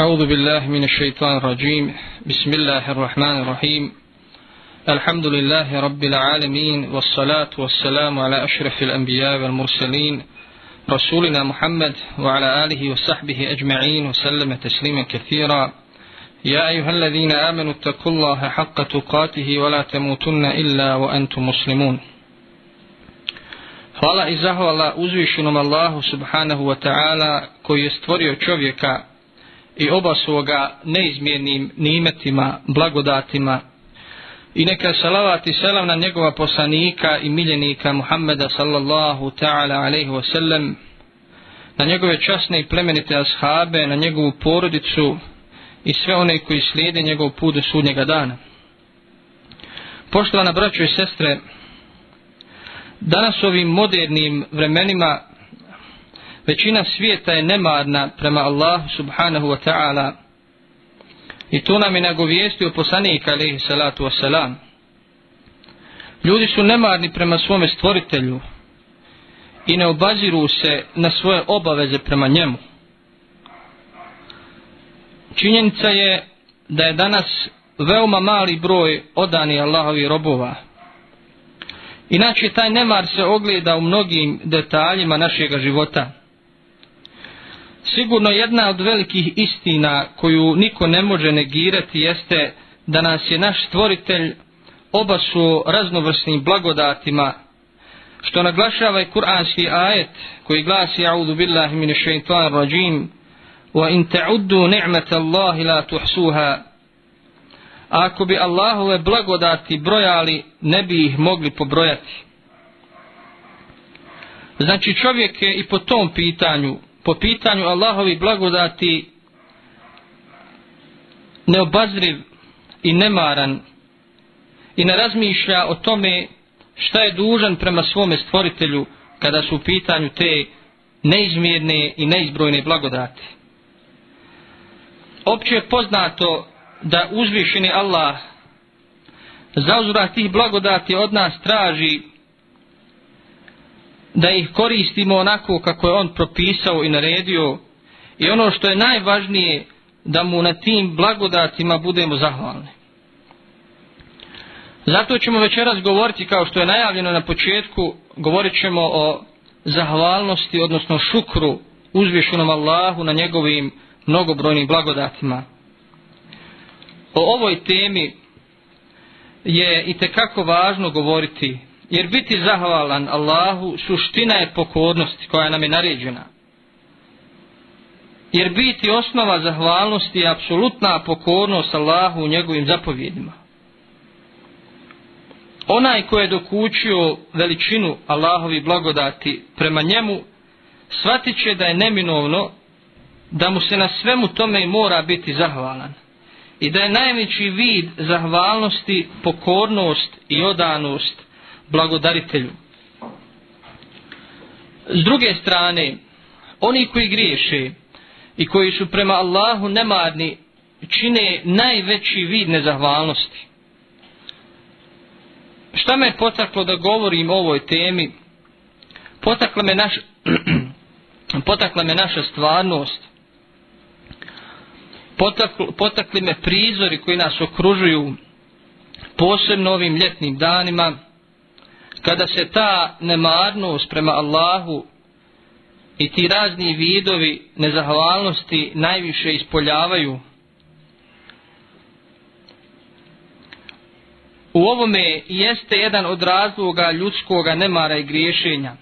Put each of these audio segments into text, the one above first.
أعوذ بالله من الشيطان الرجيم. بسم الله الرحمن الرحيم. الحمد لله رب العالمين والصلاة والسلام على أشرف الأنبياء والمرسلين رسولنا محمد وعلى آله وصحبه أجمعين وسلم تسليما كثيرا. يا أيها الذين آمنوا اتقوا الله حق تقاته ولا تموتن إلا وأنتم مسلمون. Hvala i zahvala uzvišenom Allahu subhanahu wa ta'ala koji je stvorio čovjeka i obasuo ga neizmjernim nimetima, blagodatima i neka salavat i selam na njegova poslanika i miljenika Muhammeda sallallahu ta'ala alaihi wa sallam na njegove časne i plemenite ashabe, na njegovu porodicu i sve one koji slijede njegov put do sudnjega dana. Poštovana braćo i sestre, danas ovim modernim vremenima većina svijeta je nemarna prema Allahu subhanahu wa ta'ala i to nam je nagovijestio poslanik alaihi salatu wasalam. Ljudi su nemarni prema svome stvoritelju i ne obaziru se na svoje obaveze prema njemu. Činjenica je da je danas veoma mali broj odani Allahovi robova. Inače, taj nemar se ogleda u mnogim detaljima našega života. Sigurno jedna od velikih istina koju niko ne može negirati jeste da nas je naš stvoritelj obasuo raznovrsnim blagodatima, što naglašava i kuranski ajet koji glasi A'udhu billahi min shaitan rajim wa in ta'uddu ni'mata Allahi la tuhsuha. Ako bi Allahove blagodati brojali ne bi ih mogli pobrojati. Znači čovjek je i po tom pitanju po pitanju Allahovi blagodati neobazriv i nemaran i ne razmišlja o tome šta je dužan prema svome stvoritelju kada su u pitanju te neizmjerne i neizbrojne blagodati. Opće je poznato da uzvišeni Allah za uzvrat tih blagodati od nas traži da ih koristimo onako kako je on propisao i naredio i ono što je najvažnije da mu na tim blagodatima budemo zahvalni. Zato ćemo večeras govoriti kao što je najavljeno na početku, govorit ćemo o zahvalnosti, odnosno šukru uzvišenom Allahu na njegovim mnogobrojnim blagodatima. O ovoj temi je i tekako važno govoriti Jer biti zahvalan Allahu suština je pokornosti koja nam je naređena. Jer biti osnova zahvalnosti je apsolutna pokornost Allahu u njegovim zapovjedima. Onaj ko je dokučio veličinu Allahovi blagodati prema njemu, shvatit će da je neminovno da mu se na svemu tome i mora biti zahvalan. I da je najveći vid zahvalnosti pokornost i odanost blagodaritelju. S druge strane, oni koji griješe i koji su prema Allahu nemarni, čine najveći vid nezahvalnosti. Šta me potaklo da govorim o ovoj temi? Potakla me, naš, potakla me naša stvarnost. Potakli, potakli me prizori koji nas okružuju posebno ovim ljetnim danima kada se ta nemarnost prema Allahu i ti razni vidovi nezahvalnosti najviše ispoljavaju. U ovome jeste jedan od razloga ljudskog nemara i griješenja.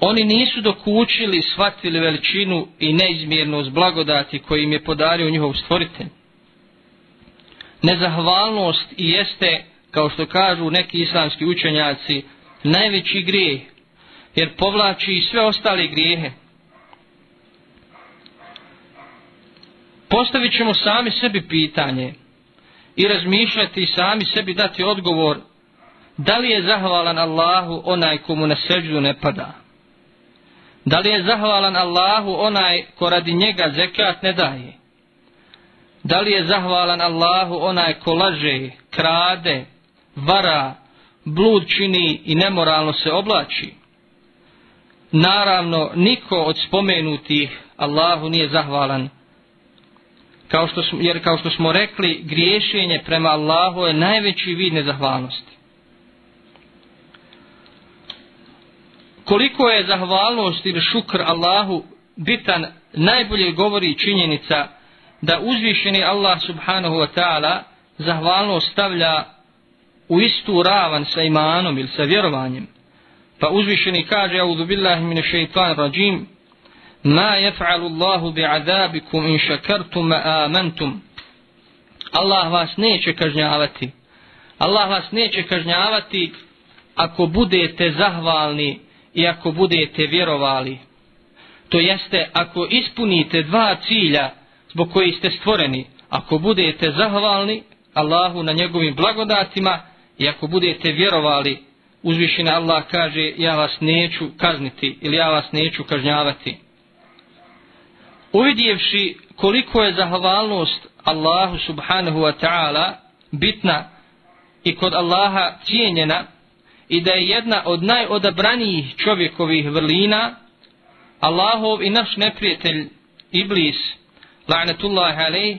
Oni nisu dokučili, shvatili veličinu i neizmjernost blagodati koji im je podario njihov stvoritelj nezahvalnost i jeste, kao što kažu neki islamski učenjaci, najveći grijeh, jer povlači sve ostale grijehe. Postavit ćemo sami sebi pitanje i razmišljati i sami sebi dati odgovor da li je zahvalan Allahu onaj komu na seđu ne pada. Da li je zahvalan Allahu onaj ko radi njega zekat ne daje. Da li je zahvalan Allahu onaj ko laže, krade, vara, blud čini i nemoralno se oblači? naravno niko od spomenutih Allahu nije zahvalan kao što smo, jer kao što smo rekli griješenje prema Allahu je najveći vid nezahvalnosti koliko je zahvalnost ili šukr Allahu bitan najbolje govori činjenica da uzvišeni Allah subhanahu wa ta'ala zahvalnost stavlja u istu ravan sa imanom ili sa vjerovanjem. Pa uzvišeni kaže audu billahi mine šeitan rajim ma jef'alu Allahu bi'adabikum in šakartum ma amantum. Allah vas neće kažnjavati. Allah vas neće kažnjavati ako budete zahvalni i ako budete vjerovali. To jeste, ako ispunite dva cilja zbog koji ste stvoreni, ako budete zahvalni Allahu na njegovim blagodatima i ako budete vjerovali, uzvišena Allah kaže, ja vas neću kazniti ili ja vas neću kažnjavati. Uvidjevši koliko je zahvalnost Allahu subhanahu wa ta'ala bitna i kod Allaha cijenjena, i da je jedna od najodabranijih čovjekovih vrlina Allahov i naš neprijatelj Iblis la'natullahi alejh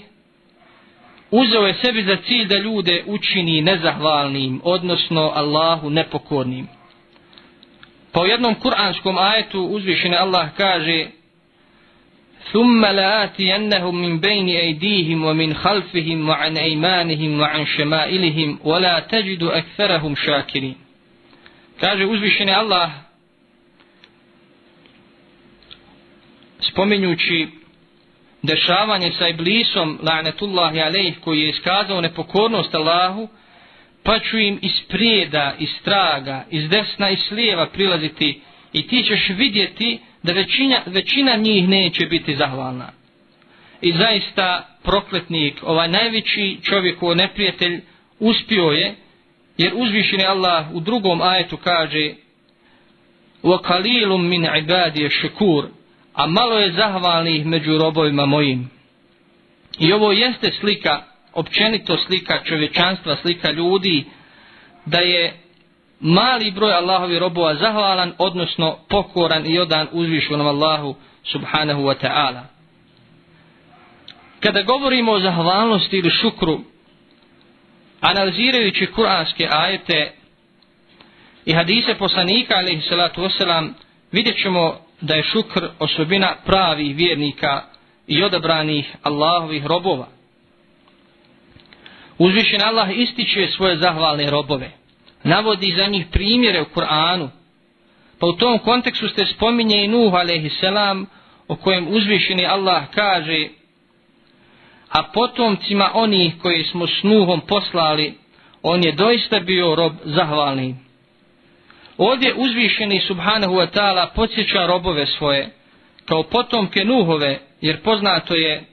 uzeo je sebi za cilj da ljude učini nezahvalnim odnosno Allahu nepokornim pa u jednom kuranskom ajetu uzvišene Allah kaže ثم لآتينهم من بين أيديهم ومن خلفهم وعن أيمانهم وعن شمائلهم ولا تجد أكثرهم شاكرين kaže uzvišeni Allah spominjući dešavanje sa iblisom la'netullahi alejh koji je iskazao nepokornost Allahu pa ću im iz prijeda, iz straga, iz desna i slijeva prilaziti i ti ćeš vidjeti da većina, većina njih neće biti zahvalna. I zaista prokletnik, ovaj najveći čovjek, ovaj neprijatelj, uspio je Jer uzvišeni Allah u drugom ajetu kaže وَقَلِيلٌ مِنْ عِبَادِيَ شَكُورٌ A malo je zahvalnih među robovima mojim. I ovo jeste slika, općenito slika čovječanstva, slika ljudi, da je mali broj Allahovi robova zahvalan, odnosno pokoran i odan uzvišenom Allahu subhanahu wa ta'ala. Kada govorimo o zahvalnosti ili šukru, analizirajući kuranske ajete i hadise poslanika alaihi salatu wasalam vidjet ćemo da je šukr osobina pravih vjernika i odabranih Allahovih robova. Uzvišen Allah ističe svoje zahvalne robove. Navodi za njih primjere u Kur'anu. Pa u tom kontekstu ste spominje i Nuh a.s. o kojem uzvišeni Allah kaže a potomcima onih koji smo s Nuhom poslali, on je doista bio rob zahvalni. Ovdje uzvišeni subhanahu wa ta'ala podsjeća robove svoje, kao potomke Nuhove, jer poznato je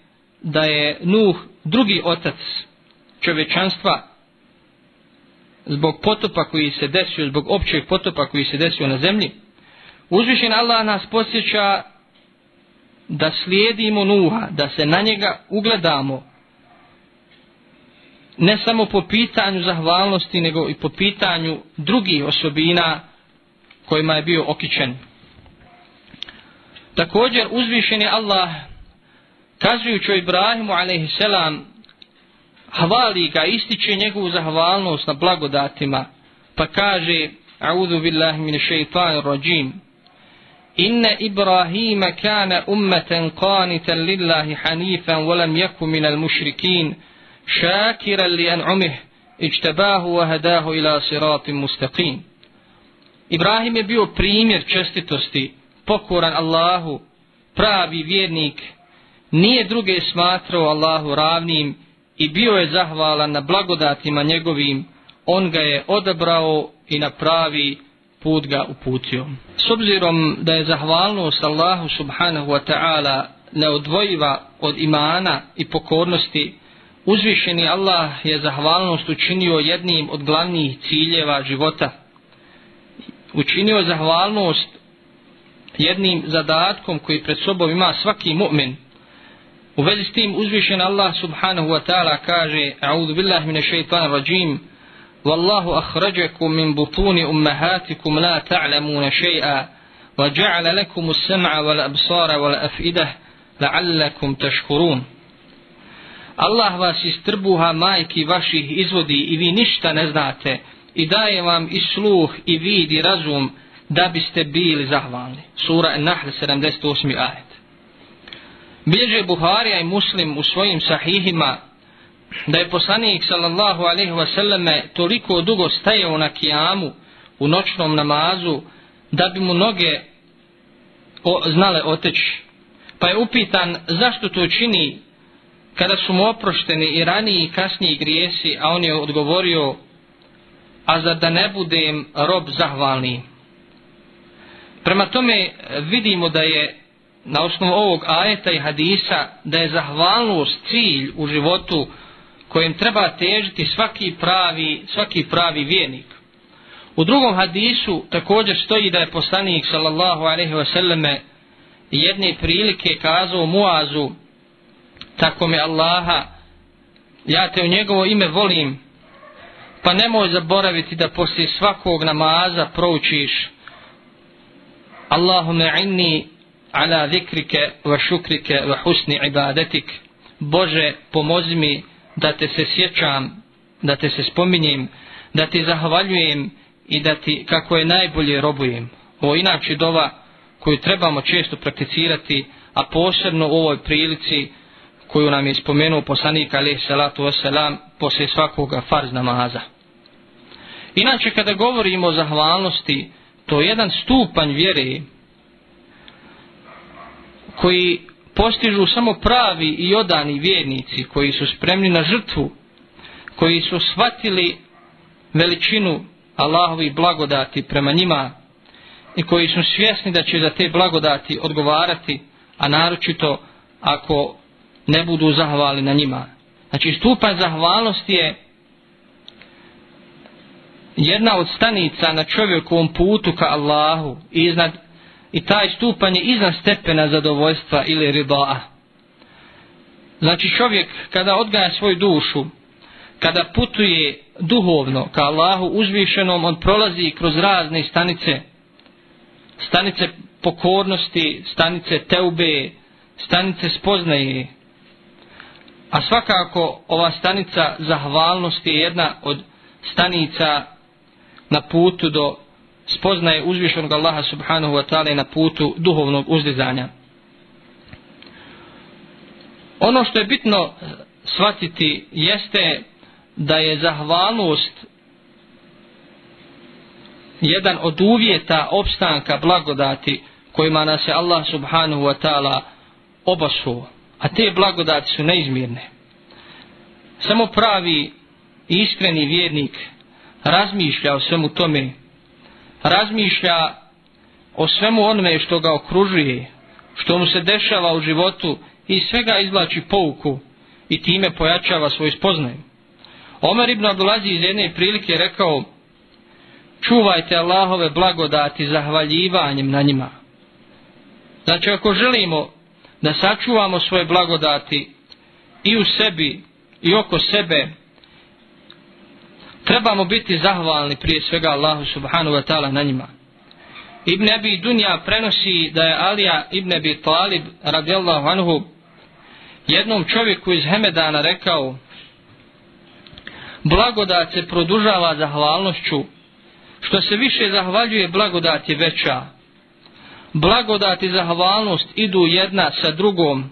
da je Nuh drugi otac čovečanstva, zbog potopa koji se desio, zbog općeg potopa koji se desio na zemlji. Uzvišen Allah nas posjeća da slijedimo Nuha, da se na njega ugledamo, ne samo po pitanju zahvalnosti, nego i po pitanju drugih osobina kojima je bio okičen. Također uzvišen je Allah, kazujući o Ibrahimu a.s. hvali ga, ističe njegovu zahvalnost na blagodatima, pa kaže, A'udhu billahi min shaitanir rajim, إن إبراهيم كان أمة قانتا لله حنيفا ولم يكن من المشركين شاكرا لأنعمه اجتباه وهداه إلى صراط مستقيم Ibrahim je bio primjer čestitosti, pokoran Allahu, pravi vjernik, nije druge smatrao Allahu ravnim i bio je zahvalan na blagodatima njegovim, on ga je odabrao i na pravi put ga uputio. S obzirom da je zahvalnost Allahu subhanahu wa ta'ala neodvojiva od imana i pokornosti, uzvišeni Allah je zahvalnost učinio jednim od glavnih ciljeva života Učinio je zahvalnost jednim zadatkom koji pred sobom ima svaki mu'min. U vezi s tim uzvišen Allah subhanahu wa ta'ala kaže A'udhu billahi mine shaitan rajim والله أخرجكم من بطون أمهاتكم لا تعلمون شيئا وجعل لكم السمع والأبصار والأفئدة لعلكم تشكرون Allah vas iz trbuha majki vaših izvodi i vi ništa ne znate i daje vam i sluh i vid i razum da biste bili zahvalni. Sura An-Nahl 78. ajet. Bilježe Buharija i Muslim u svojim sahihima da je poslanik sallallahu alaihi wasallame toliko dugo stajao na kijamu u noćnom namazu da bi mu noge o, znale oteći. Pa je upitan zašto to čini kada su mu oprošteni i raniji i kasniji grijesi, a on je odgovorio a za da ne budem rob zahvalni. Prema tome vidimo da je na osnovu ovog ajeta i hadisa da je zahvalnost cilj u životu kojem treba težiti svaki pravi, svaki pravi vjernik. U drugom hadisu također stoji da je poslanik sallallahu alejhi ve selleme jedne prilike kazao Muazu tako mi Allaha ja te u njegovo ime volim pa nemoj zaboraviti da poslije svakog namaza proučiš Allahume inni ala zikrike wa šukrike wa husni ibadetik Bože pomozi mi da te se sjećam da te se spominjem da ti zahvaljujem i da ti kako je najbolje robujem ovo inače dova koju trebamo često prakticirati a posebno u ovoj prilici koju nam je spomenuo poslanik alaih salatu wasalam poslije svakoga farz namaza. Inače kada govorimo o zahvalnosti, to je jedan stupanj vjere koji postižu samo pravi i odani vjernici koji su spremni na žrtvu, koji su shvatili veličinu Allahovi blagodati prema njima i koji su svjesni da će za te blagodati odgovarati, a naročito ako ne budu zahvali na njima. Znači stupanj zahvalnosti je jedna od stanica na čovjekovom putu ka Allahu iznad, i taj stupanj je iznad stepena zadovoljstva ili ridaa. Znači čovjek kada odgaja svoju dušu, kada putuje duhovno ka Allahu uzvišenom, on prolazi kroz razne stanice, stanice pokornosti, stanice teube, stanice spoznaje, A svakako ova stanica zahvalnosti je jedna od stanica na putu do spoznaje uzvišenog Allaha subhanahu wa ta'ala na putu duhovnog uzdizanja. Ono što je bitno shvatiti jeste da je zahvalnost jedan od uvjeta opstanka blagodati kojima nas je Allah subhanahu wa ta'ala obasuo a te blagodati su neizmjerne. Samo pravi i iskreni vjernik razmišlja o svemu tome, razmišlja o svemu onome što ga okružuje, što mu se dešava u životu i svega izvlači pouku i time pojačava svoj spoznaj. Omer ibn Abdulazi iz jedne prilike rekao čuvajte Allahove blagodati zahvaljivanjem na njima. Znači ako želimo da sačuvamo svoje blagodati i u sebi i oko sebe trebamo biti zahvalni prije svega Allahu subhanahu wa ta'ala na njima Ibn Abi Dunja prenosi da je Alija Ibn Abi Talib radijallahu anhu jednom čovjeku iz Hemedana rekao blagodat se produžava zahvalnošću što se više zahvaljuje blagodat je veća blagodat i zahvalnost idu jedna sa drugom.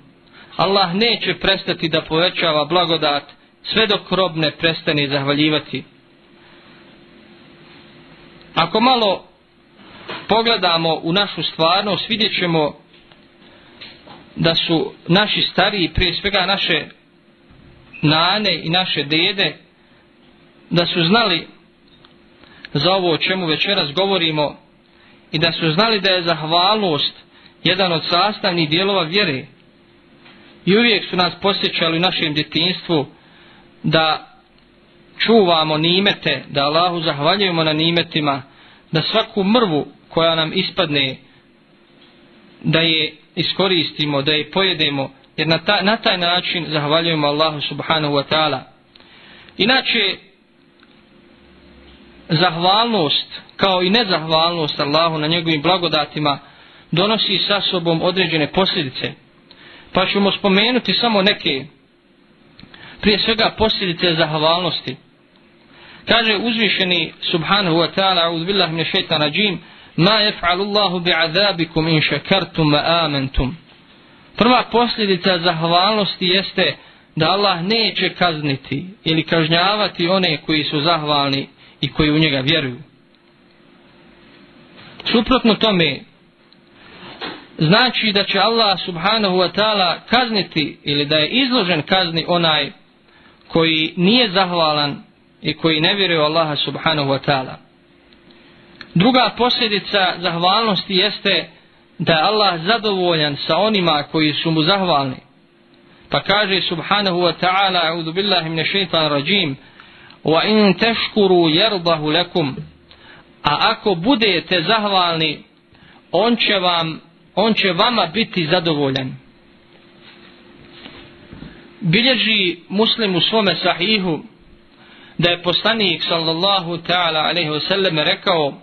Allah neće prestati da povećava blagodat sve dok rob ne prestane zahvaljivati. Ako malo pogledamo u našu stvarnost, vidjet ćemo da su naši stariji, prije svega naše nane i naše dede, da su znali za ovo o čemu večeras govorimo, i da su znali da je zahvalnost jedan od sastavnih dijelova vjere. I uvijek su nas posjećali u našem djetinstvu da čuvamo nimete, da Allahu zahvaljujemo na nimetima, da svaku mrvu koja nam ispadne, da je iskoristimo, da je pojedemo, jer na, ta, na taj način zahvaljujemo Allahu subhanahu wa ta'ala. Inače, zahvalnost kao i nezahvalnost Allahu na njegovim blagodatima donosi sa sobom određene posljedice. Pa ćemo spomenuti samo neke prije svega posljedice zahvalnosti. Kaže uzvišeni subhanahu wa ta'ala a'udhu billah min šeitan rajim ma jef'alu Allahu bi'adabikum in šakartum wa amantum. Prva posljedica zahvalnosti jeste da Allah neće kazniti ili kažnjavati one koji su zahvalni i koji u njega vjeruju. Suprotno tome, znači da će Allah subhanahu wa ta'ala kazniti ili da je izložen kazni onaj koji nije zahvalan i koji ne vjeruje u Allaha subhanahu wa ta'ala. Druga posljedica zahvalnosti jeste da je Allah zadovoljan sa onima koji su mu zahvalni. Pa kaže subhanahu wa ta'ala a'udhu billahi mne šeitan rajim wa in teškuru jerdahu lekum a ako budete zahvalni on će vam on će vama biti zadovoljan bilježi muslim u svome sahihu da je poslanik sallallahu ta'ala alaihi wasallam rekao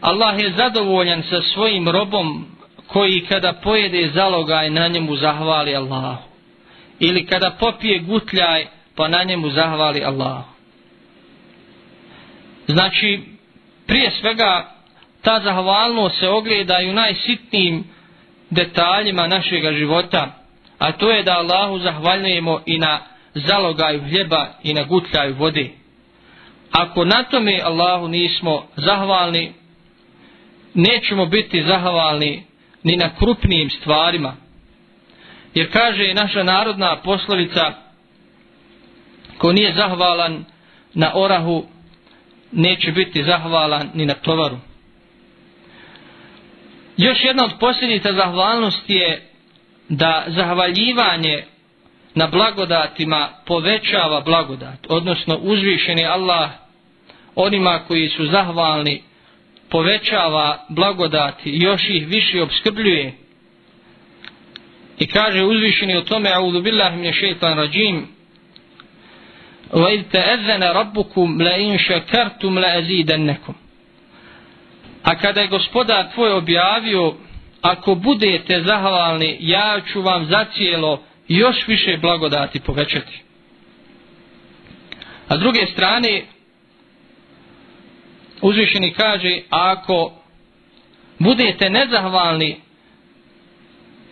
Allah je zadovoljan sa svojim robom koji kada pojede zalogaj na njemu zahvali Allahu ili kada popije gutljaj pa na njemu zahvali Allahu znači prije svega ta zahvalnost se ogleda i u najsitnijim detaljima našega života a to je da Allahu zahvaljujemo i na zalogaju hljeba i na gutljaju vode ako na tome Allahu nismo zahvalni nećemo biti zahvalni ni na krupnijim stvarima. Jer kaže naša narodna poslovica ko nije zahvalan na orahu neće biti zahvalan ni na tovaru. Još jedna od posljedica zahvalnosti je da zahvaljivanje na blagodatima povećava blagodat, odnosno uzvišeni Allah onima koji su zahvalni povećava blagodati i još ih više obskrbljuje. I kaže uzvišeni o tome a'udhu billahi min shaitan rajim wa id ta'adhana rabbukum la in shakartum la azidannakum. A kada je gospodar tvoj objavio ako budete zahvalni ja ću vam za cijelo još više blagodati povećati. A s druge strane uzvišeni kaže ako budete nezahvalni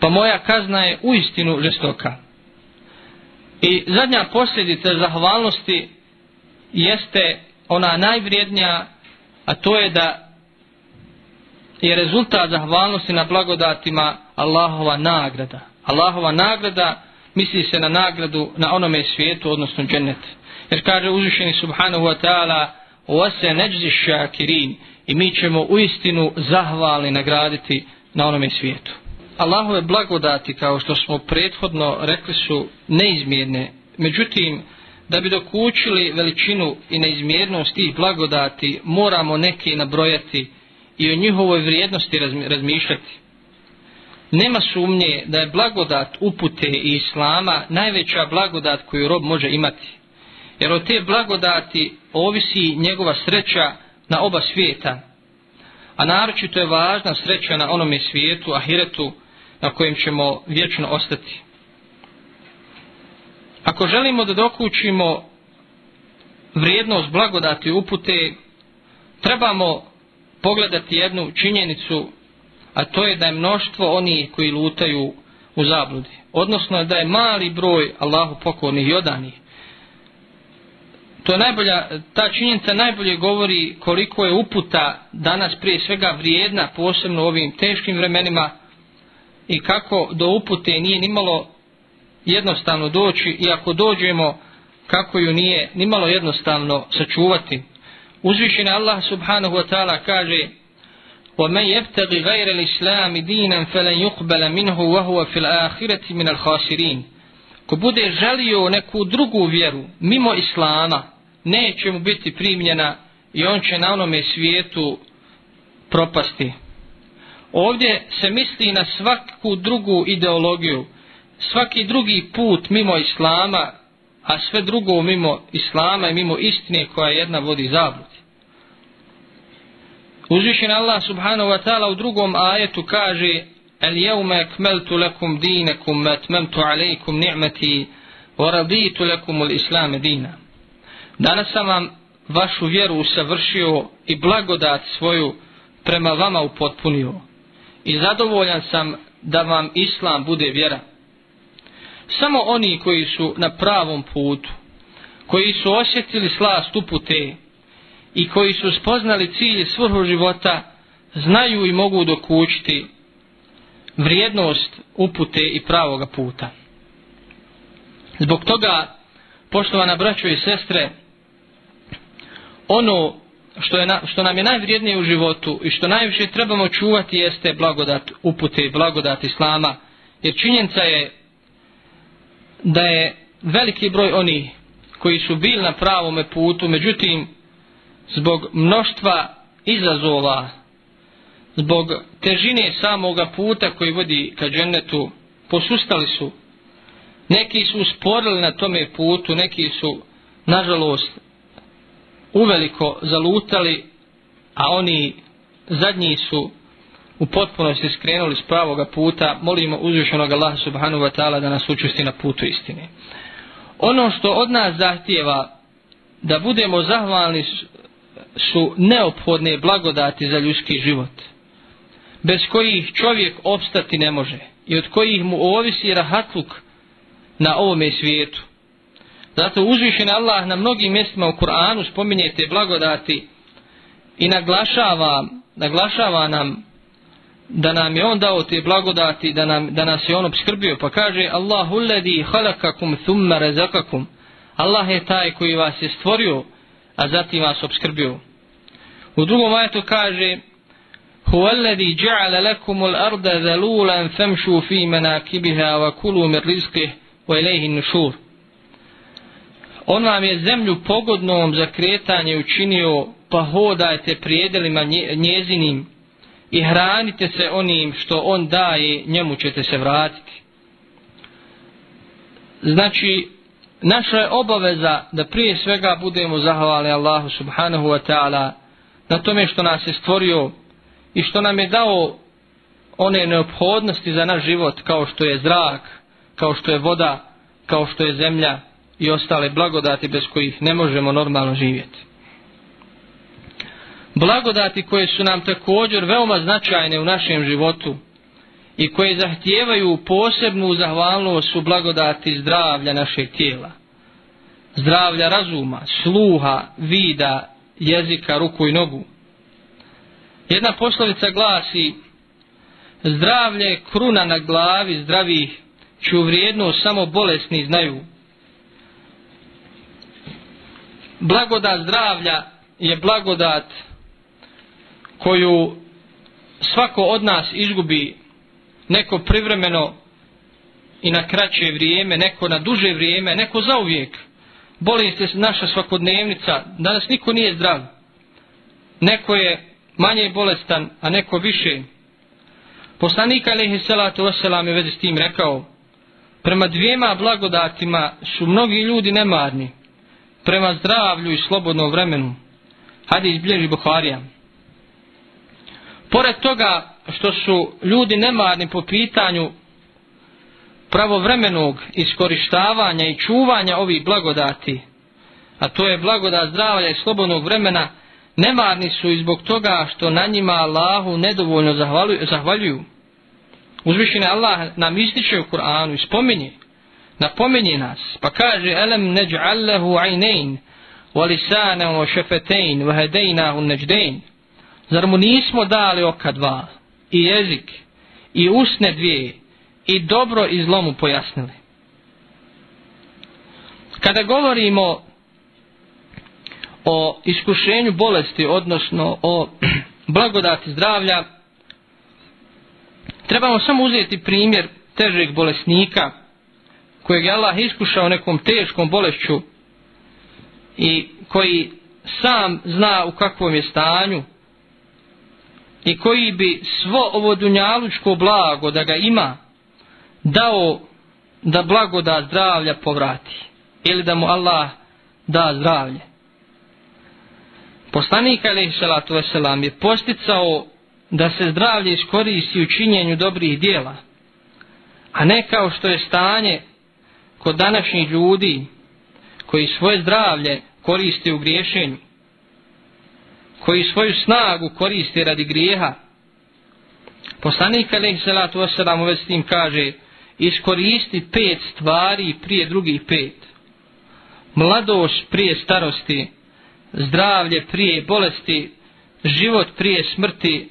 pa moja kazna je u istinu žestoka. I zadnja posljedica zahvalnosti jeste ona najvrijednija a to je da je rezultat zahvalnosti na blagodatima Allahova nagrada Allahova nagrada misli se na nagradu na onome svijetu odnosno džennet jer kaže uzvišeni subhanahu wa ta'ala ose neđzi šakirin i mi ćemo u istinu zahvalni nagraditi na onome svijetu. Allahove blagodati, kao što smo prethodno rekli, su neizmjerne. Međutim, da bi dokučili veličinu i neizmjernost tih blagodati, moramo neke nabrojati i o njihovoj vrijednosti razmišljati. Nema sumnje da je blagodat upute i islama najveća blagodat koju rob može imati. Jer od te blagodati ovisi njegova sreća na oba svijeta. A naročito je važna sreća na onome svijetu, ahiretu, na kojem ćemo vječno ostati. Ako želimo da dokućimo vrijednost blagodati upute, trebamo pogledati jednu činjenicu, a to je da je mnoštvo oni koji lutaju u zabludi. Odnosno da je mali broj Allahu pokornih i odanih to je najbolja, ta činjenica najbolje govori koliko je uputa danas prije svega vrijedna, posebno u ovim teškim vremenima i kako do upute nije nimalo jednostavno doći i ako dođemo kako ju nije nimalo jednostavno sačuvati. Uzvišen Allah subhanahu wa ta'ala kaže وَمَنْ يَبْتَغِ غَيْرَ الْإِسْلَامِ دِينًا فَلَنْ يُقْبَلَ مِنْهُ وَهُوَ فِي الْآخِرَةِ مِنَ الْخَاسِرِينَ Ko bude želio neku drugu vjeru mimo Islama, neće mu biti primljena i on će na onome svijetu propasti. Ovdje se misli na svaku drugu ideologiju, svaki drugi put mimo Islama, a sve drugo mimo Islama i mimo istine koja jedna vodi zabludi. Uzvišen Allah subhanahu wa ta'ala u drugom ajetu kaže El jevme ekmeltu lekum dinekum etmemtu alejkum ni'meti wa raditu lekum ul islame dina. Danas sam vam vašu vjeru usavršio i blagodat svoju prema vama upotpunio. I zadovoljan sam da vam islam bude vjera. Samo oni koji su na pravom putu, koji su osjetili slast upute i koji su spoznali cilj svrhu života, znaju i mogu dokućiti vrijednost upute i pravoga puta. Zbog toga, poštovana braćo i sestre, ono što, je na, što nam je najvrijednije u životu i što najviše trebamo čuvati jeste blagodat upute i blagodat Islama. Jer činjenica je da je veliki broj oni koji su bili na pravome putu, međutim, zbog mnoštva izazova, zbog težine samoga puta koji vodi ka džennetu, posustali su. Neki su usporili na tome putu, neki su, nažalost, uveliko zalutali, a oni zadnji su u potpunosti skrenuli s pravoga puta, molimo uzvišenog Allaha subhanahu wa ta'ala da nas učusti na putu istine. Ono što od nas zahtijeva da budemo zahvalni su neophodne blagodati za ljudski život, bez kojih čovjek opstati ne može i od kojih mu ovisi rahatluk na ovome svijetu. Zato uzvišen Allah na mnogim mjestima u Kur'anu spominje te blagodati i naglašava, naglašava nam da nam je on dao te blagodati, da, nam, da nas je on obskrbio. Pa kaže Allahu ledi halakakum thumma razakakum. Allah je taj koji vas je stvorio, a zatim vas obskrbio. U drugom ajetu kaže هو الذي جعل لكم الأرض ذلولا فامشوا في مناكبها وكلوا من رزقه وإليه النشور On vam je zemlju pogodnom za kretanje učinio, pa hodajte prijedelima njezinim i hranite se onim što on daje, njemu ćete se vratiti. Znači, naša je obaveza da prije svega budemo zahvali Allahu subhanahu wa ta'ala na tome što nas je stvorio i što nam je dao one neophodnosti za naš život kao što je zrak, kao što je voda, kao što je zemlja, i ostale blagodati bez kojih ne možemo normalno živjeti. Blagodati koje su nam također veoma značajne u našem životu i koje zahtijevaju posebnu zahvalnost su blagodati zdravlja našeg tijela. Zdravlja razuma, sluha, vida, jezika, ruku i nogu. Jedna poslovica glasi zdravlje kruna na glavi zdravih ču vrijednost samo bolesni znaju blagodat zdravlja je blagodat koju svako od nas izgubi neko privremeno i na kraće vrijeme, neko na duže vrijeme, neko za uvijek. Boli se naša svakodnevnica, danas niko nije zdrav. Neko je manje bolestan, a neko više. Poslanik Alehi Salatu Veselam je vezi s tim rekao, prema dvijema blagodatima su mnogi ljudi nemarni prema zdravlju i slobodnom vremenu. Hadis bilježi Buharija. Pored toga što su ljudi nemarni po pitanju pravovremenog iskorištavanja i čuvanja ovih blagodati, a to je blagodat zdravlja i slobodnog vremena, nemarni su i zbog toga što na njima Allahu nedovoljno zahvaljuju. Uzvišene Allah nam ističe u Kur'anu i spominje napominje nas, pa kaže elem neđ'allahu ajnein, wa lisanan wa šefetein, wa hedejnahu neđdein. Zar mu nismo dali oka dva, i jezik, i usne dvije, i dobro i zlo mu pojasnili. Kada govorimo o iskušenju bolesti, odnosno o blagodati zdravlja, trebamo samo uzeti primjer težeg bolesnika, kojeg je Allah iskušao nekom teškom bolešću i koji sam zna u kakvom je stanju i koji bi svo ovo dunjalučko blago da ga ima dao da blago da zdravlja povrati ili da mu Allah da zdravlje. Poslanik alaihi salatu wasalam je posticao da se zdravlje iskoristi u činjenju dobrih dijela, a ne kao što je stanje kod današnjih ljudi koji svoje zdravlje koriste u griješenju, koji svoju snagu koriste radi grijeha. Poslanik alaihi salatu wasalam s tim kaže iskoristi pet stvari prije drugih pet. Mladost prije starosti, zdravlje prije bolesti, život prije smrti,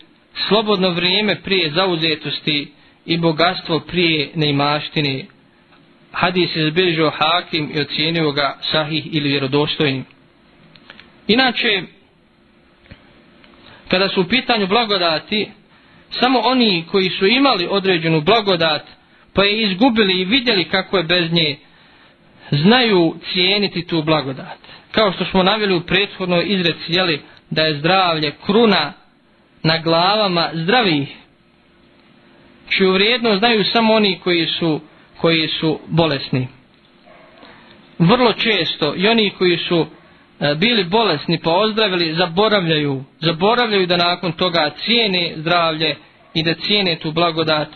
slobodno vrijeme prije zauzetosti i bogatstvo prije neimaštine. Hadis je zbilžio hakim i ocijenio ga sahih ili vjerodostojnim. Inače, kada su u pitanju blagodati, samo oni koji su imali određenu blagodat, pa je izgubili i vidjeli kako je bez nje, znaju cijeniti tu blagodat. Kao što smo navjeli u prethodnoj izreci, jeli, da je zdravlje kruna na glavama zdravih, čiju vrijednost znaju samo oni koji su, koji su bolesni. Vrlo često i oni koji su E, bili bolesni pa ozdravili, zaboravljaju, zaboravljaju da nakon toga cijene zdravlje i da cijene tu blagodat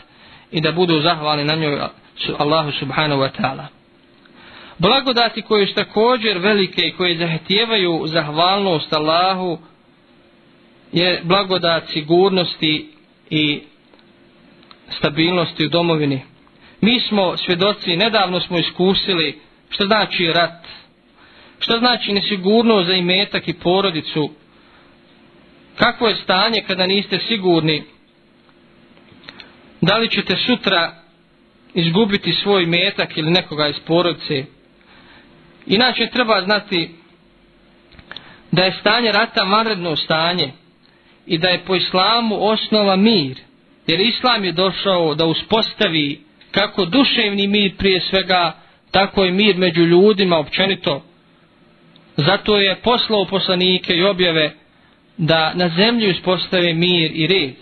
i da budu zahvalni na njoj Allahu subhanahu wa ta'ala. Blagodati koje su također velike i koje zahtijevaju zahvalnost Allahu je blagodat sigurnosti i stabilnosti u domovini. Mi smo svjedoci, nedavno smo iskusili što znači rat, Šta znači nesigurnost za imetak i porodicu, kakvo je stanje kada niste sigurni, da li ćete sutra izgubiti svoj metak ili nekoga iz porodice. Inače treba znati da je stanje rata vanredno stanje i da je po islamu osnova mir, jer islam je došao da uspostavi kako duševni mir prije svega, tako i mir među ljudima općenito. Zato je poslao poslanike i objave da na zemlji uspostave mir i red.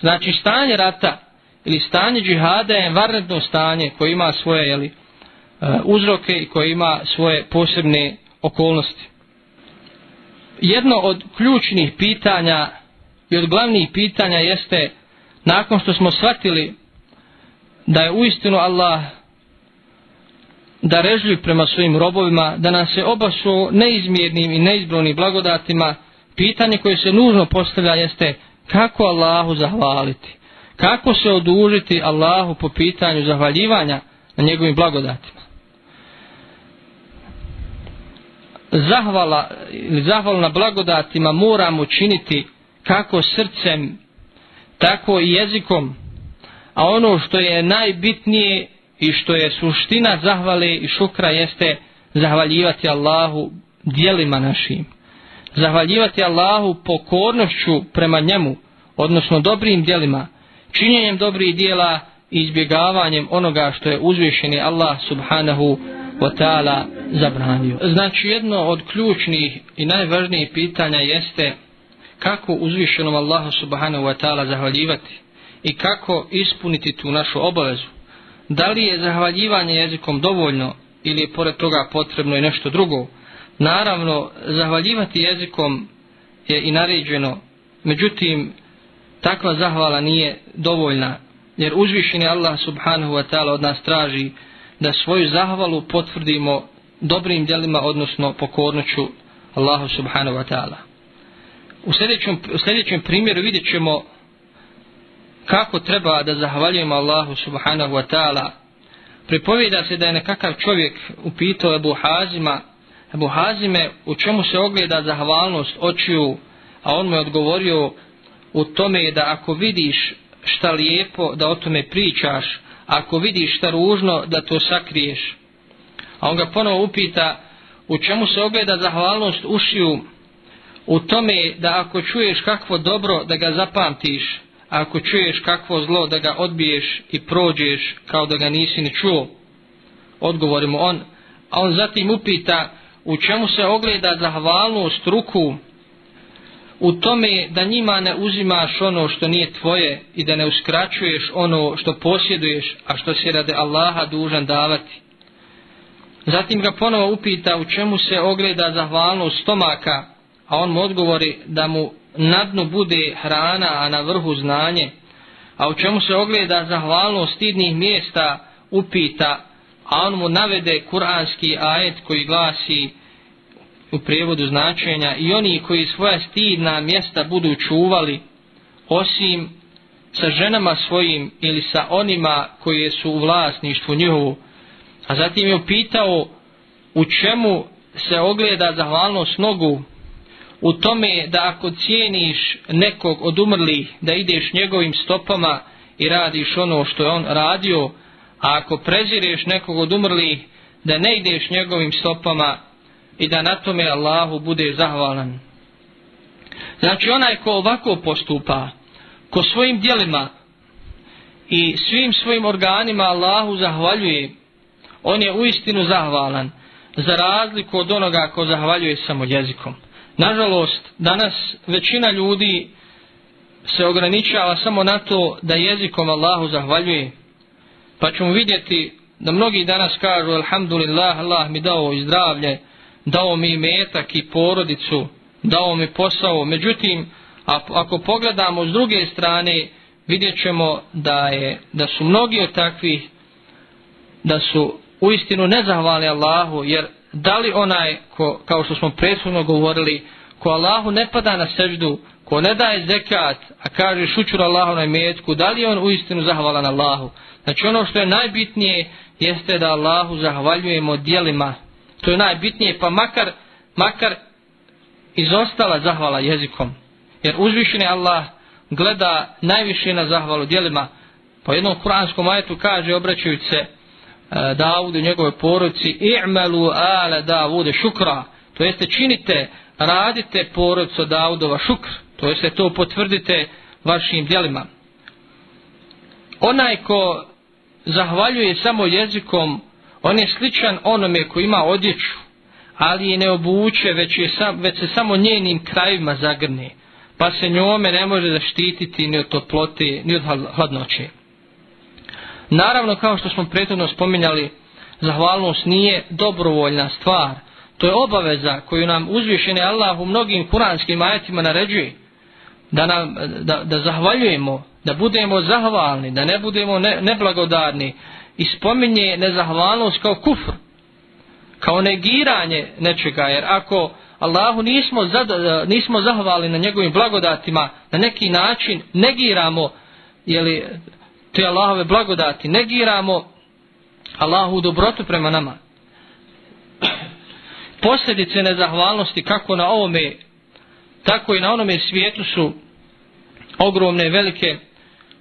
Znači stanje rata ili stanje džihada je varredno stanje koje ima svoje jeli, e, uzroke i koje ima svoje posebne okolnosti. Jedno od ključnih pitanja i od glavnih pitanja jeste nakon što smo shvatili da je uistinu Allah da režljiv prema svojim robovima, da nas se obasuo neizmjernim i neizbrojnim blagodatima, pitanje koje se nužno postavlja jeste kako Allahu zahvaliti. Kako se odužiti Allahu po pitanju zahvaljivanja na njegovim blagodatima. Zahvala ili zahvala na blagodatima moramo činiti kako srcem, tako i jezikom, a ono što je najbitnije i što je suština zahvale i šukra jeste zahvaljivati Allahu dijelima našim. Zahvaljivati Allahu pokornošću prema njemu, odnosno dobrim dijelima, činjenjem dobrih dijela i izbjegavanjem onoga što je uzvišeni Allah subhanahu wa ta'ala zabranio. Znači jedno od ključnih i najvažnijih pitanja jeste kako uzvišenom Allahu subhanahu wa ta'ala zahvaljivati i kako ispuniti tu našu obavezu. Da li je zahvaljivanje jezikom dovoljno ili je pored toga potrebno i nešto drugo? Naravno, zahvaljivati jezikom je i naređeno, međutim, takva zahvala nije dovoljna, jer uzvišeni Allah subhanahu wa ta'ala od nas traži da svoju zahvalu potvrdimo dobrim djelima, odnosno pokornoću Allahu subhanahu wa ta'ala. U sljedećem, u sljedećem primjeru vidjet ćemo kako treba da zahvaljujemo Allahu subhanahu wa ta'ala. Pripovjeda se da je nekakav čovjek upitao Ebu Hazima, Ebu Hazime, u čemu se ogleda zahvalnost očiju, a on mu je odgovorio u tome je da ako vidiš šta lijepo, da o tome pričaš, ako vidiš šta ružno, da to sakriješ. A on ga ponovo upita u čemu se ogleda zahvalnost ušiju, u tome da ako čuješ kakvo dobro, da ga zapamtiš, ako čuješ kakvo zlo, da ga odbiješ i prođeš kao da ga nisi ni čuo. Odgovori mu on, a on zatim upita u čemu se ogleda zahvalnost ruku, u tome da njima ne uzimaš ono što nije tvoje i da ne uskraćuješ ono što posjeduješ, a što se rade Allaha dužan davati. Zatim ga ponovo upita u čemu se ogleda zahvalnost stomaka, a on mu odgovori da mu na dnu bude hrana, a na vrhu znanje, a u čemu se ogleda zahvalnost stidnih mjesta upita, a on mu navede kuranski ajet koji glasi u prijevodu značenja i oni koji svoja stidna mjesta budu čuvali, osim sa ženama svojim ili sa onima koje su u vlasništvu njihovu. A zatim je upitao u čemu se ogleda zahvalnost nogu u tome da ako cijeniš nekog od umrlih da ideš njegovim stopama i radiš ono što je on radio, a ako prezireš nekog od umrlih da ne ideš njegovim stopama i da na tome Allahu bude zahvalan. Znači onaj ko ovako postupa, ko svojim dijelima i svim svojim organima Allahu zahvaljuje, on je uistinu zahvalan za razliku od onoga ko zahvaljuje samo jezikom. Nažalost, danas većina ljudi se ograničava samo na to da jezikom Allahu zahvaljuje. Pa ćemo vidjeti da mnogi danas kažu Alhamdulillah, Allah mi dao i zdravlje, dao mi metak i porodicu, dao mi posao. Međutim, ako pogledamo s druge strane, vidjet ćemo da, je, da su mnogi od takvih, da su u istinu nezahvali Allahu, jer da li onaj, ko, kao što smo prethodno govorili, ko Allahu ne pada na seždu, ko ne daje zekat, a kaže šućur Allahu na imetku, da li je on u istinu zahvalan Allahu? Znači ono što je najbitnije jeste da Allahu zahvaljujemo dijelima. To je najbitnije, pa makar, makar izostala zahvala jezikom. Jer uzvišeni Allah gleda najviše na zahvalu dijelima. Po jednom kuranskom ajetu kaže, obraćajući se, E, Davudu i njegove porodici i'malu ala Davude šukra. To jeste činite radite porodicu Davudova šukr. To jeste to potvrdite vašim djelima. Onaj ko zahvaljuje samo jezikom on je sličan onome ko ima odjeću ali je ne obuče već, je sam, već se samo njenim krajima zagrne pa se njome ne može zaštititi ni od toplote ni od hladnoće. Naravno, kao što smo prethodno spominjali, zahvalnost nije dobrovoljna stvar. To je obaveza koju nam uzvišeni Allah u mnogim kuranskim ajetima naređuje. Da, nam, da, da zahvaljujemo, da budemo zahvalni, da ne budemo ne, neblagodarni. I spominje nezahvalnost kao kufr, kao negiranje nečega. Jer ako Allahu nismo, zad, nismo zahvali na njegovim blagodatima, na neki način negiramo jeli, te Allahove blagodati, negiramo Allahu dobrotu prema nama. Posljedice nezahvalnosti kako na ovome, tako i na onome svijetu su ogromne, velike.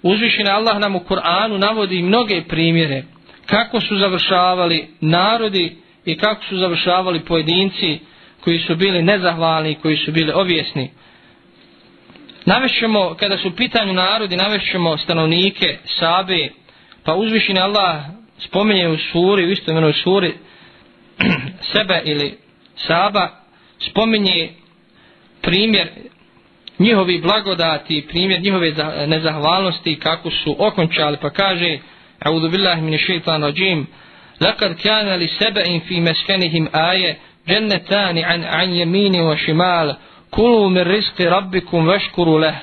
Uzvišene Allah nam u Kur'anu navodi mnoge primjere kako su završavali narodi i kako su završavali pojedinci koji su bili nezahvalni, koji su bili objesni. Navešćemo, kada su u pitanju narodi, navešćemo stanovnike, sabe, pa uzvišeni Allah spomenje u suri, u istomenoj suri, sebe ili saba, spomenje primjer njihovi blagodati, primjer njihove nezahvalnosti, kako su okončali, pa kaže, A'udhu billahi min shaitan rajim, لقد كان لسبأ في مسكنهم آية جنتان عن, عن يمين وشمال كلوا من رزق ربكم واشكروا له.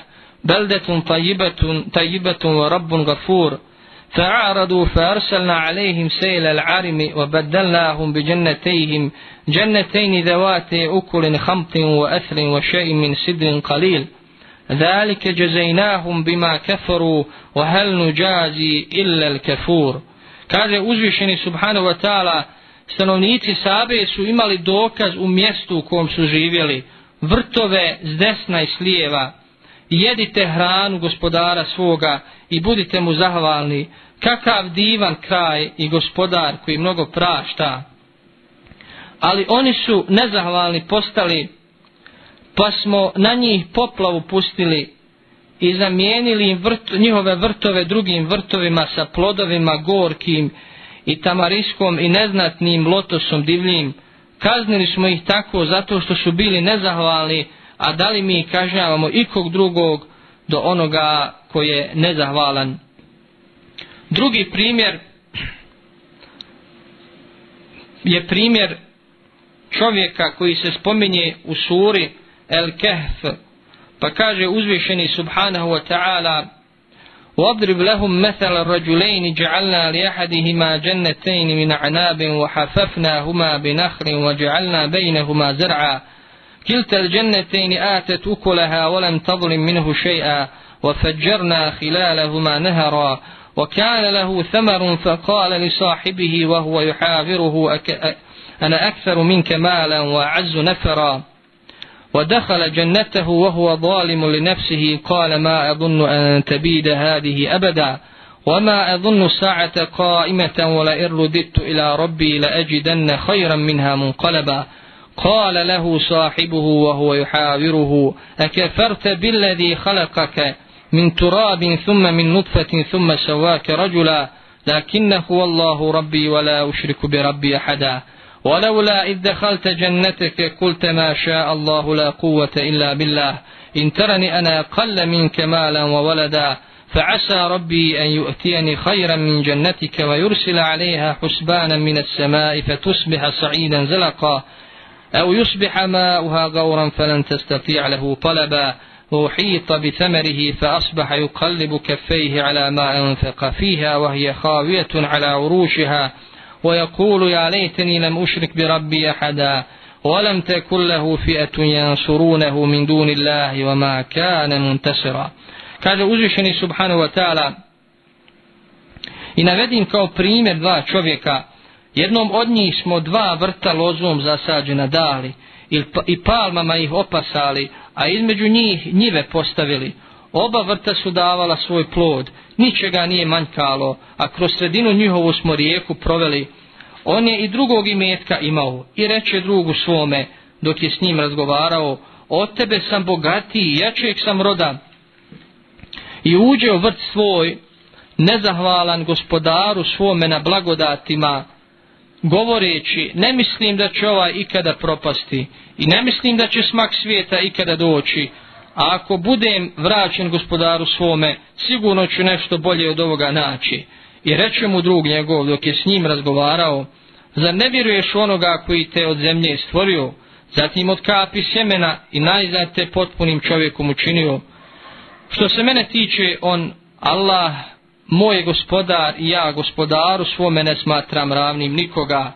بلدة طيبة, طيبة ورب غفور. فأعرضوا فأرسلنا عليهم سيل العرم وبدلناهم بجنتيهم. جنتين ذوات أكل خمط وأثر وشيء من سدر قليل. ذلك جزيناهم بما كفروا وهل نجازي إلا الكفور. kaže uzvišeni subhanahu wa ta'ala stanovnici Sabe su imali dokaz u mjestu vrtove s desna i s lijeva, jedite hranu gospodara svoga i budite mu zahvalni, kakav divan kraj i gospodar koji mnogo prašta. Ali oni su nezahvalni postali, pa smo na njih poplavu pustili i zamijenili im vrt, njihove vrtove drugim vrtovima sa plodovima gorkim i tamariskom i neznatnim lotosom divljim, kaznili smo ih tako zato što su bili nezahvalni, a da li mi kažnjavamo ikog drugog do onoga koji je nezahvalan. Drugi primjer je primjer čovjeka koji se spominje u suri El Kehf pa kaže uzvišeni subhanahu wa ta'ala واضرب لهم مثل الرجلين جعلنا لأحدهما جنتين من عناب وحففناهما بنخل وجعلنا بينهما زرعا كلتا الجنتين آتت أكلها ولم تظلم منه شيئا وفجرنا خلالهما نهرا وكان له ثمر فقال لصاحبه وهو يحاوره. أنا أكثر منك مالا وأعز نفرا ودخل جنته وهو ظالم لنفسه قال ما أظن أن تبيد هذه أبدا وما أظن الساعة قائمة ولئن رددت إلى ربي لأجدن خيرا منها منقلبا. قال له صاحبه وهو يحاوره أكفرت بالذي خلقك من تراب ثم من نطفة ثم سواك رجلا لكنه هو الله ربي ولا أشرك بربي أحدا. ولولا إذ دخلت جنتك قلت ما شاء الله لا قوة إلا بالله. إن ترني أنا أقل منك مالا وولدا فعسى ربي أن يؤتيني خيرا من جنتك ويرسل عليها حسبانا من السماء فتصبح صعيدا زلقا. أو يصبح ماؤها غورا فلن تستطيع له طلبا. وحيط بثمره فأصبح يقلب كفيه على ما أنفق فيها وهي خاوية على عروشها. ويقول يا ليتني لم أشرك بربي أحدا ولم تكن له فئة ينصرونه من دون الله وما كان منتصرا kaže uzvišeni subhanahu wa ta'ala i navedim kao primjer dva čovjeka jednom od njih smo dva vrta lozom zasađena dali i palmama ih opasali a između njih njive postavili oba vrta su davala svoj plod ničega nije manjkalo, a kroz sredinu njihovu smo rijeku proveli. On je i drugog imetka imao i reče drugu svome, dok je s njim razgovarao, od tebe sam bogatiji, jačeg sam roda. I uđe u vrt svoj, nezahvalan gospodaru svome na blagodatima, govoreći, ne mislim da će ovaj ikada propasti i ne mislim da će smak svijeta ikada doći, a ako budem vraćen gospodaru svome, sigurno ću nešto bolje od ovoga naći. I reče mu drug njegov dok je s njim razgovarao, zar ne vjeruješ onoga koji te od zemlje stvorio, zatim od kapi sjemena i najzad te potpunim čovjekom učinio. Što se mene tiče, on, Allah, moj gospodar i ja gospodaru svome ne smatram ravnim nikoga.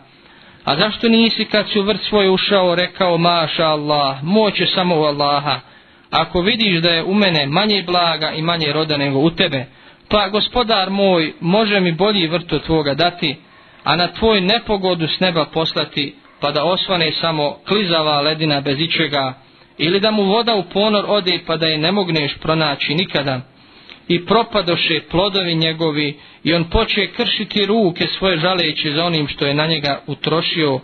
A zašto nisi kad si u vrt svoj ušao rekao, maša Allah, moće samo u Allaha, ako vidiš da je u mene manje blaga i manje roda nego u tebe, pa gospodar moj može mi bolji vrt od tvoga dati, a na tvoj nepogodu s neba poslati, pa da osvane samo klizava ledina bez ičega, ili da mu voda u ponor ode pa da je ne mogneš pronaći nikada. I propadoše plodovi njegovi i on poče kršiti ruke svoje žaleći za onim što je na njega utrošio,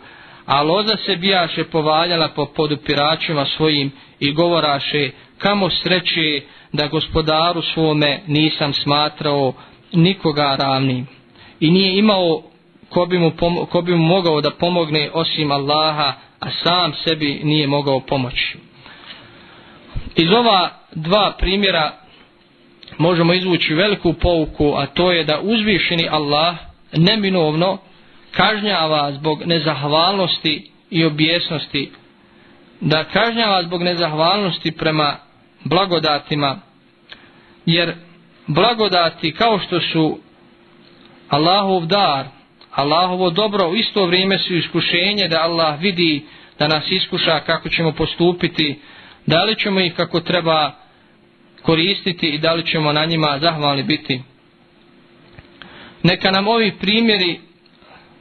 a loza se bijaše povaljala po podupiračima svojim i govoraše kamo sreće da gospodaru svome nisam smatrao nikoga ravnim i nije imao ko bi, mu ko bi mu mogao da pomogne osim Allaha a sam sebi nije mogao pomoći. Iz ova dva primjera možemo izvući veliku pouku a to je da uzvišeni Allah neminovno kažnjava zbog nezahvalnosti i objesnosti da kažnjava zbog nezahvalnosti prema blagodatima jer blagodati kao što su Allahov dar Allahovo dobro u isto vrijeme su iskušenje da Allah vidi da nas iskuša kako ćemo postupiti da li ćemo ih kako treba koristiti i da li ćemo na njima zahvalni biti. Neka nam ovi primjeri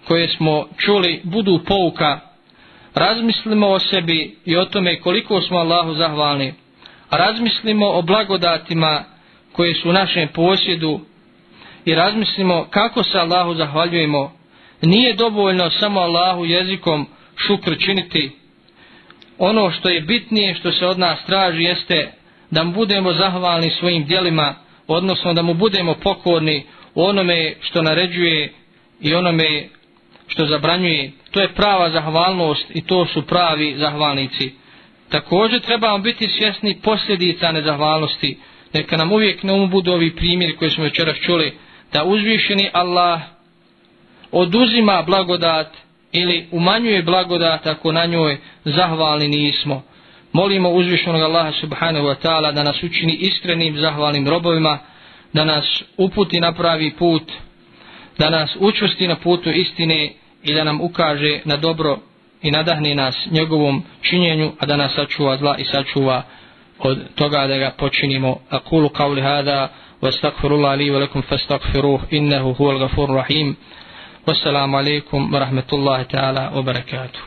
koje smo čuli budu pouka razmislimo o sebi i o tome koliko smo Allahu zahvalni. Razmislimo o blagodatima koje su u našem posjedu i razmislimo kako se Allahu zahvaljujemo. Nije dovoljno samo Allahu jezikom šukr činiti. Ono što je bitnije što se od nas traži jeste da mu budemo zahvalni svojim dijelima, odnosno da mu budemo pokorni u onome što naređuje i onome što zabranjuje, to je prava zahvalnost i to su pravi zahvalnici. Također trebamo biti svjesni posljedica nezahvalnosti. Neka nam uvijek na umu budu ovi primjeri koje smo večeras čuli, da uzvišeni Allah oduzima blagodat ili umanjuje blagodat ako na njoj zahvalni nismo. molimo uzvišenog Allaha subhanahu wa ta'ala da nas učini iskrenim zahvalnim robovima da nas uputi na pravi put da nas učvrsti na putu istine i da nam ukaže na dobro i nadahni nas njegovom činjenju, a da nas sačuva zla i sačuva od toga da ga počinimo. Akulu kavli hada, vastagfirullah li velikum, fastagfiruh, innehu huvel gafur rahim. Wassalamu alaikum wa rahmatullahi ta'ala wa barakatuh.